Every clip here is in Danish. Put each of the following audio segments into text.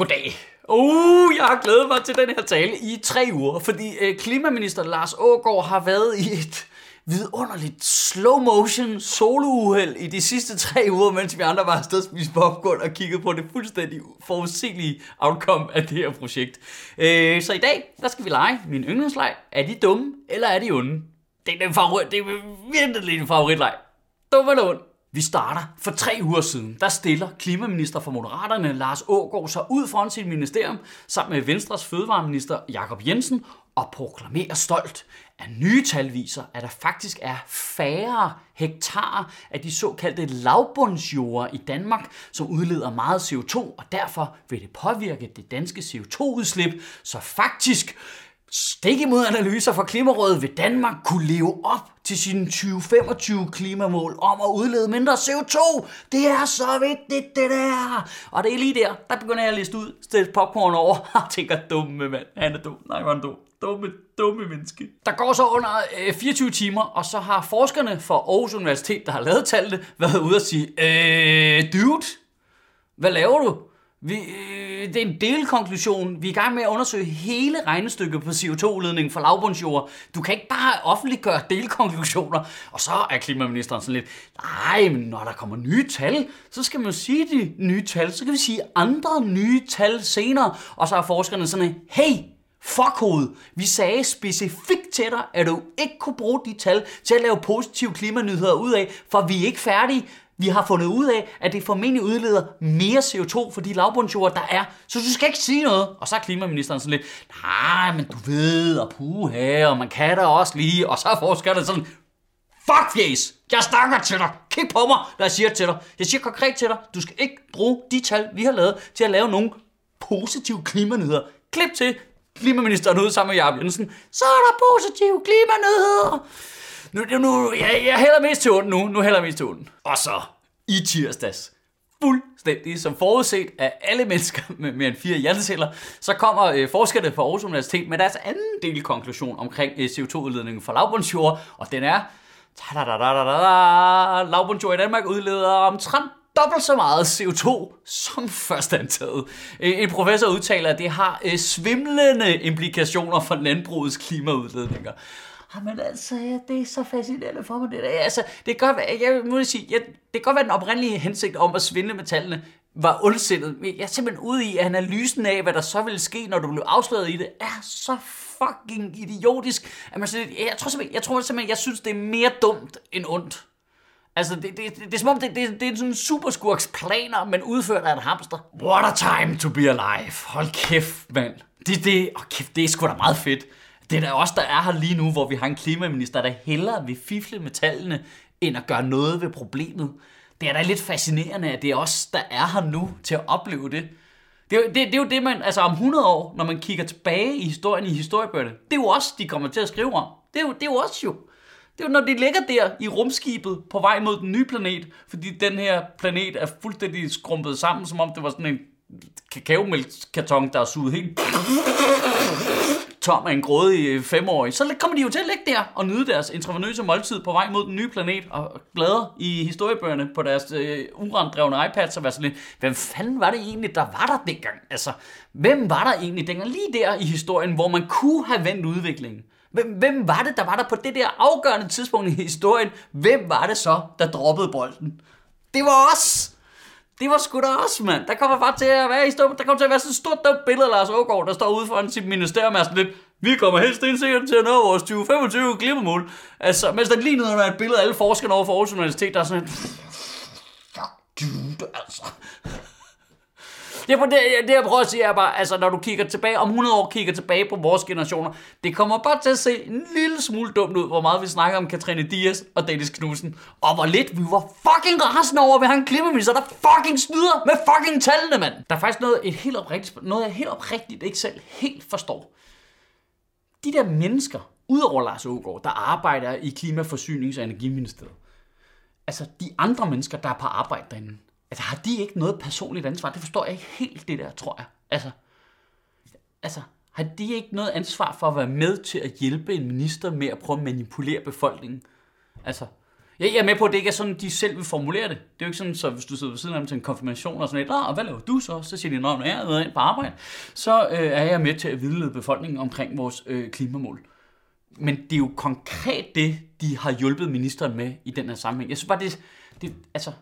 Goddag. Uh, jeg har glædet mig til den her tale i tre uger, fordi øh, klimaminister Lars Ågaard har været i et vidunderligt slow motion solouheld i de sidste tre uger, mens vi andre var afsted og spiste popcorn og kiggede på det fuldstændig forudsigelige outcome af det her projekt. Øh, så i dag, der skal vi lege min yndlingsleg. Er de dumme, eller er de onde? Det er den favorit, det er virkelig en favoritleg. Dum eller ond? Vi starter for tre uger siden. Der stiller klimaminister for Moderaterne Lars Ågaard sig ud foran sit ministerium sammen med Venstres fødevareminister Jakob Jensen og proklamerer stolt, at nye tal viser, at der faktisk er færre hektar af de såkaldte lavbundsjorder i Danmark, som udleder meget CO2, og derfor vil det påvirke det danske CO2-udslip, så faktisk Stik imod analyser fra Klimarådet vil Danmark kunne leve op til sine 2025 klimamål om at udlede mindre CO2. Det er så vigtigt, det der. Og det er lige der, der begynder jeg at liste ud, stille popcorn over, og tænker, dumme mand, han er dum. Nej, hvor er dum. Dumme, dumme menneske. Der går så under øh, 24 timer, og så har forskerne fra Aarhus Universitet, der har lavet tallene, været ude og sige, øh, dude, hvad laver du? Vi, øh, det er en delkonklusion. Vi er i gang med at undersøge hele regnestykket på CO2-udledningen for lavbundsjord. Du kan ikke bare offentliggøre delkonklusioner. Og så er klimaministeren sådan lidt, nej, men når der kommer nye tal, så skal man jo sige de nye tal. Så kan vi sige andre nye tal senere. Og så er forskerne sådan, hey, Fuck hoved. Vi sagde specifikt til dig, at du ikke kunne bruge de tal til at lave positive klimanyheder ud af, for vi er ikke færdige. Vi har fundet ud af, at det formentlig udleder mere CO2 for de lavbundsjord, der er. Så du skal ikke sige noget. Og så er klimaministeren sådan lidt, nej, men du ved, og puha, og man kan da også lige. Og så er forskerne sådan, fuck yes, jeg snakker til dig. Kig på mig, når jeg siger til dig. Jeg siger konkret til dig, du skal ikke bruge de tal, vi har lavet, til at lave nogle positive klimanyheder. Klip til klimaministeren ud sammen med Jacob Jensen. Så er der positive klimanyheder. Nu, nu, jeg, jeg hælder mest til ondt nu. Nu hælder jeg mest til ondt. Og så i tirsdags, fuldstændig som forudset af alle mennesker med mere end fire hjerteceller, så kommer øh, forskerne fra Aarhus Universitet med deres anden delkonklusion omkring øh, CO2-udledningen fra lavbundsjord, og den er, lavbundsjord i Danmark udleder omtrent dobbelt så meget CO2 som først antaget. En professor udtaler, at det har øh, svimlende implikationer for landbrugets klimaudledninger men altså, ja, det er så fascinerende for mig, det der. Altså, det kan godt være, jeg må sige, jeg, det kan godt være den oprindelige hensigt om at svindle med tallene var ondsindet. Men jeg er simpelthen ude i, at analysen af, hvad der så ville ske, når du blev afsløret i det, er så fucking idiotisk. At man siger, jeg tror simpelthen, jeg, tror simpelthen, jeg synes, det er mere dumt end ondt. Altså, det, det, det, det er som om, det, det, det er sådan en superskurks planer, men udført af en hamster. What a time to be alive. Hold kæft, mand. Det, det, oh, kæft, det er sgu da meget fedt. Det er da os, der er her lige nu, hvor vi har en klimaminister, der hellere vil fifle med tallene, end at gøre noget ved problemet. Det er da lidt fascinerende, at det er os, der er her nu til at opleve det. Det er, det, det er jo det, man, altså om 100 år, når man kigger tilbage i historien i historiebøgerne, det er jo os, de kommer til at skrive om. Det er jo, det er jo os jo. Det er jo, når de ligger der i rumskibet på vej mod den nye planet, fordi den her planet er fuldstændig skrumpet sammen, som om det var sådan en kakaomælkskarton, der er suget helt tom af en grådig øh, femårig, så kommer de jo til at ligge der og nyde deres intravenøse måltid på vej mod den nye planet og bladre i historiebøgerne på deres øh, urandrevne iPads og være sådan lidt, hvem fanden var det egentlig, der var der dengang? Altså, hvem var der egentlig dengang lige der i historien, hvor man kunne have vendt udviklingen? Hvem, hvem var det, der var der på det der afgørende tidspunkt i historien? Hvem var det så, der droppede bolden? Det var os! Det var sgu da også, mand. Der kommer bare til at være i stå, der kommer til at være sådan et stort dumt billede af Lars Ågaard, der står ude foran sit ministerium og sådan lidt, vi kommer helt sikkert til at nå vores 2025 klimamål. Altså, mens der lige nu er et billede af alle forskerne over for Aarhus Universitet, der er sådan fuck dude, altså. Det, er det, det, jeg prøver at sige er bare, altså når du kigger tilbage, om 100 år kigger tilbage på vores generationer, det kommer bare til at se en lille smule dumt ud, hvor meget vi snakker om Katrine Dias og Dennis Knudsen, og hvor lidt vi var fucking rasende over, at vi har en klimaminister, der fucking snyder med fucking tallene, mand. Der er faktisk noget, et helt oprigtigt, noget jeg helt oprigtigt ikke selv helt forstår. De der mennesker, udover Lars Ågaard, der arbejder i Klimaforsynings- og Energiministeriet, altså de andre mennesker, der er på arbejde derinde, Altså, har de ikke noget personligt ansvar? Det forstår jeg ikke helt, det der, tror jeg. Altså, altså har de ikke noget ansvar for at være med til at hjælpe en minister med at prøve at manipulere befolkningen? Altså, Jeg er med på, at det ikke er sådan, de selv vil formulere det. Det er jo ikke sådan, så hvis du sidder ved siden af dem til en konfirmation og sådan et, og hvad laver du så? Så siger de, når jeg er ind på arbejde, så øh, er jeg med til at vidlede befolkningen omkring vores øh, klimamål. Men det er jo konkret det, de har hjulpet ministeren med i den her sammenhæng. Jeg synes bare, det, det altså,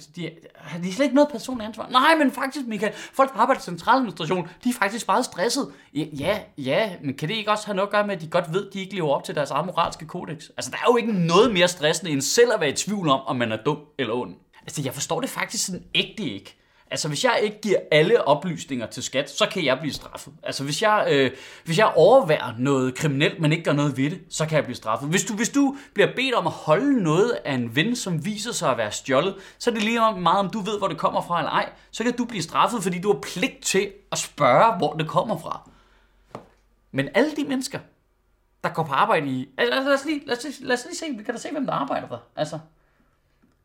Altså, de, har de slet ikke noget personligt ansvar? Nej, men faktisk, Michael, folk, der arbejder i centraladministration, de er faktisk meget stresset. Ja, ja, men kan det ikke også have noget at gøre med, at de godt ved, at de ikke lever op til deres eget moralske kodex? Altså, der er jo ikke noget mere stressende, end selv at være i tvivl om, om man er dum eller ond. Altså, jeg forstår det faktisk sådan ægte ikke. Altså, hvis jeg ikke giver alle oplysninger til skat, så kan jeg blive straffet. Altså, hvis jeg, øh, hvis jeg overværer noget kriminelt, men ikke gør noget ved det, så kan jeg blive straffet. Hvis du, hvis du bliver bedt om at holde noget af en ven, som viser sig at være stjålet, så er det lige meget, om du ved, hvor det kommer fra eller ej. Så kan du blive straffet, fordi du har pligt til at spørge, hvor det kommer fra. Men alle de mennesker, der går på arbejde i... Altså, lad os lige, lad os, lad os lige se, vi kan da se, hvem der arbejder der. Altså,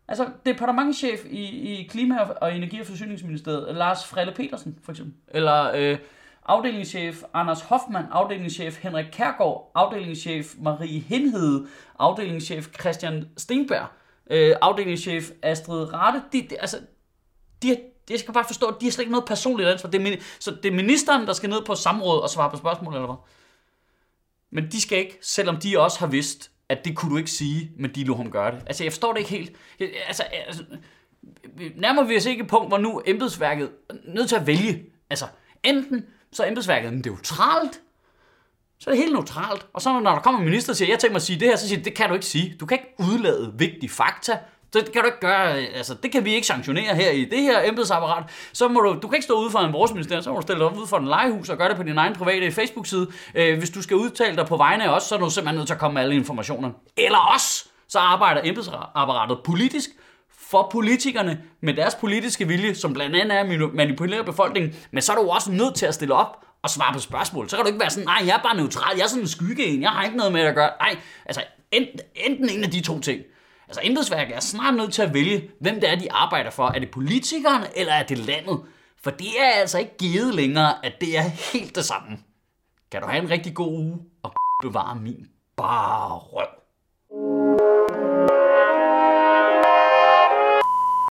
Altså, departementchef i, i Klima- og Energi- og Forsyningsministeriet, Lars Frelle Petersen, for eksempel. Eller øh, afdelingschef Anders Hoffmann, afdelingschef Henrik Kærgaard, afdelingschef Marie Henhede, afdelingschef Christian Stenberg, øh, afdelingschef Astrid Rate. De, de, altså, de, jeg skal bare forstå, at de har slet ikke noget personligt ansvar. Det er, så det er ministeren, der skal ned på samråd og svare på spørgsmål, eller hvad? Men de skal ikke, selvom de også har vidst, at det kunne du ikke sige, men de lå ham gøre det. Altså, jeg forstår det ikke helt. Jeg, altså, altså, nærmer vi os ikke et punkt, hvor nu embedsværket er nødt til at vælge. Altså, enten så er embedsværket neutralt, så er det helt neutralt. Og så når der kommer en minister og siger, jeg tænker mig at sige det her, så siger det kan du ikke sige. Du kan ikke udlade vigtige fakta. Det kan du ikke gøre, øh, altså det kan vi ikke sanktionere her i det her embedsapparat. Så må du, du kan ikke stå ude for en vores minister, så må du stille dig ud for en legehus og gøre det på din egen private Facebook-side. Øh, hvis du skal udtale dig på vegne af os, så er du simpelthen nødt til at komme med alle informationer. Eller os! Så arbejder embedsapparatet politisk for politikerne med deres politiske vilje, som blandt andet er at manipulere befolkningen, men så er du også nødt til at stille op og svare på spørgsmål. Så kan du ikke være sådan, nej, jeg er bare neutral, jeg er sådan en skygge en, jeg har ikke noget med at gøre. Nej, altså enten, enten en af de to ting. Altså embedsværket er snart nødt til at vælge, hvem det er, de arbejder for. Er det politikerne, eller er det landet? For det er altså ikke givet længere, at det er helt det samme. Kan du have en rigtig god uge, og bevare min bare røv.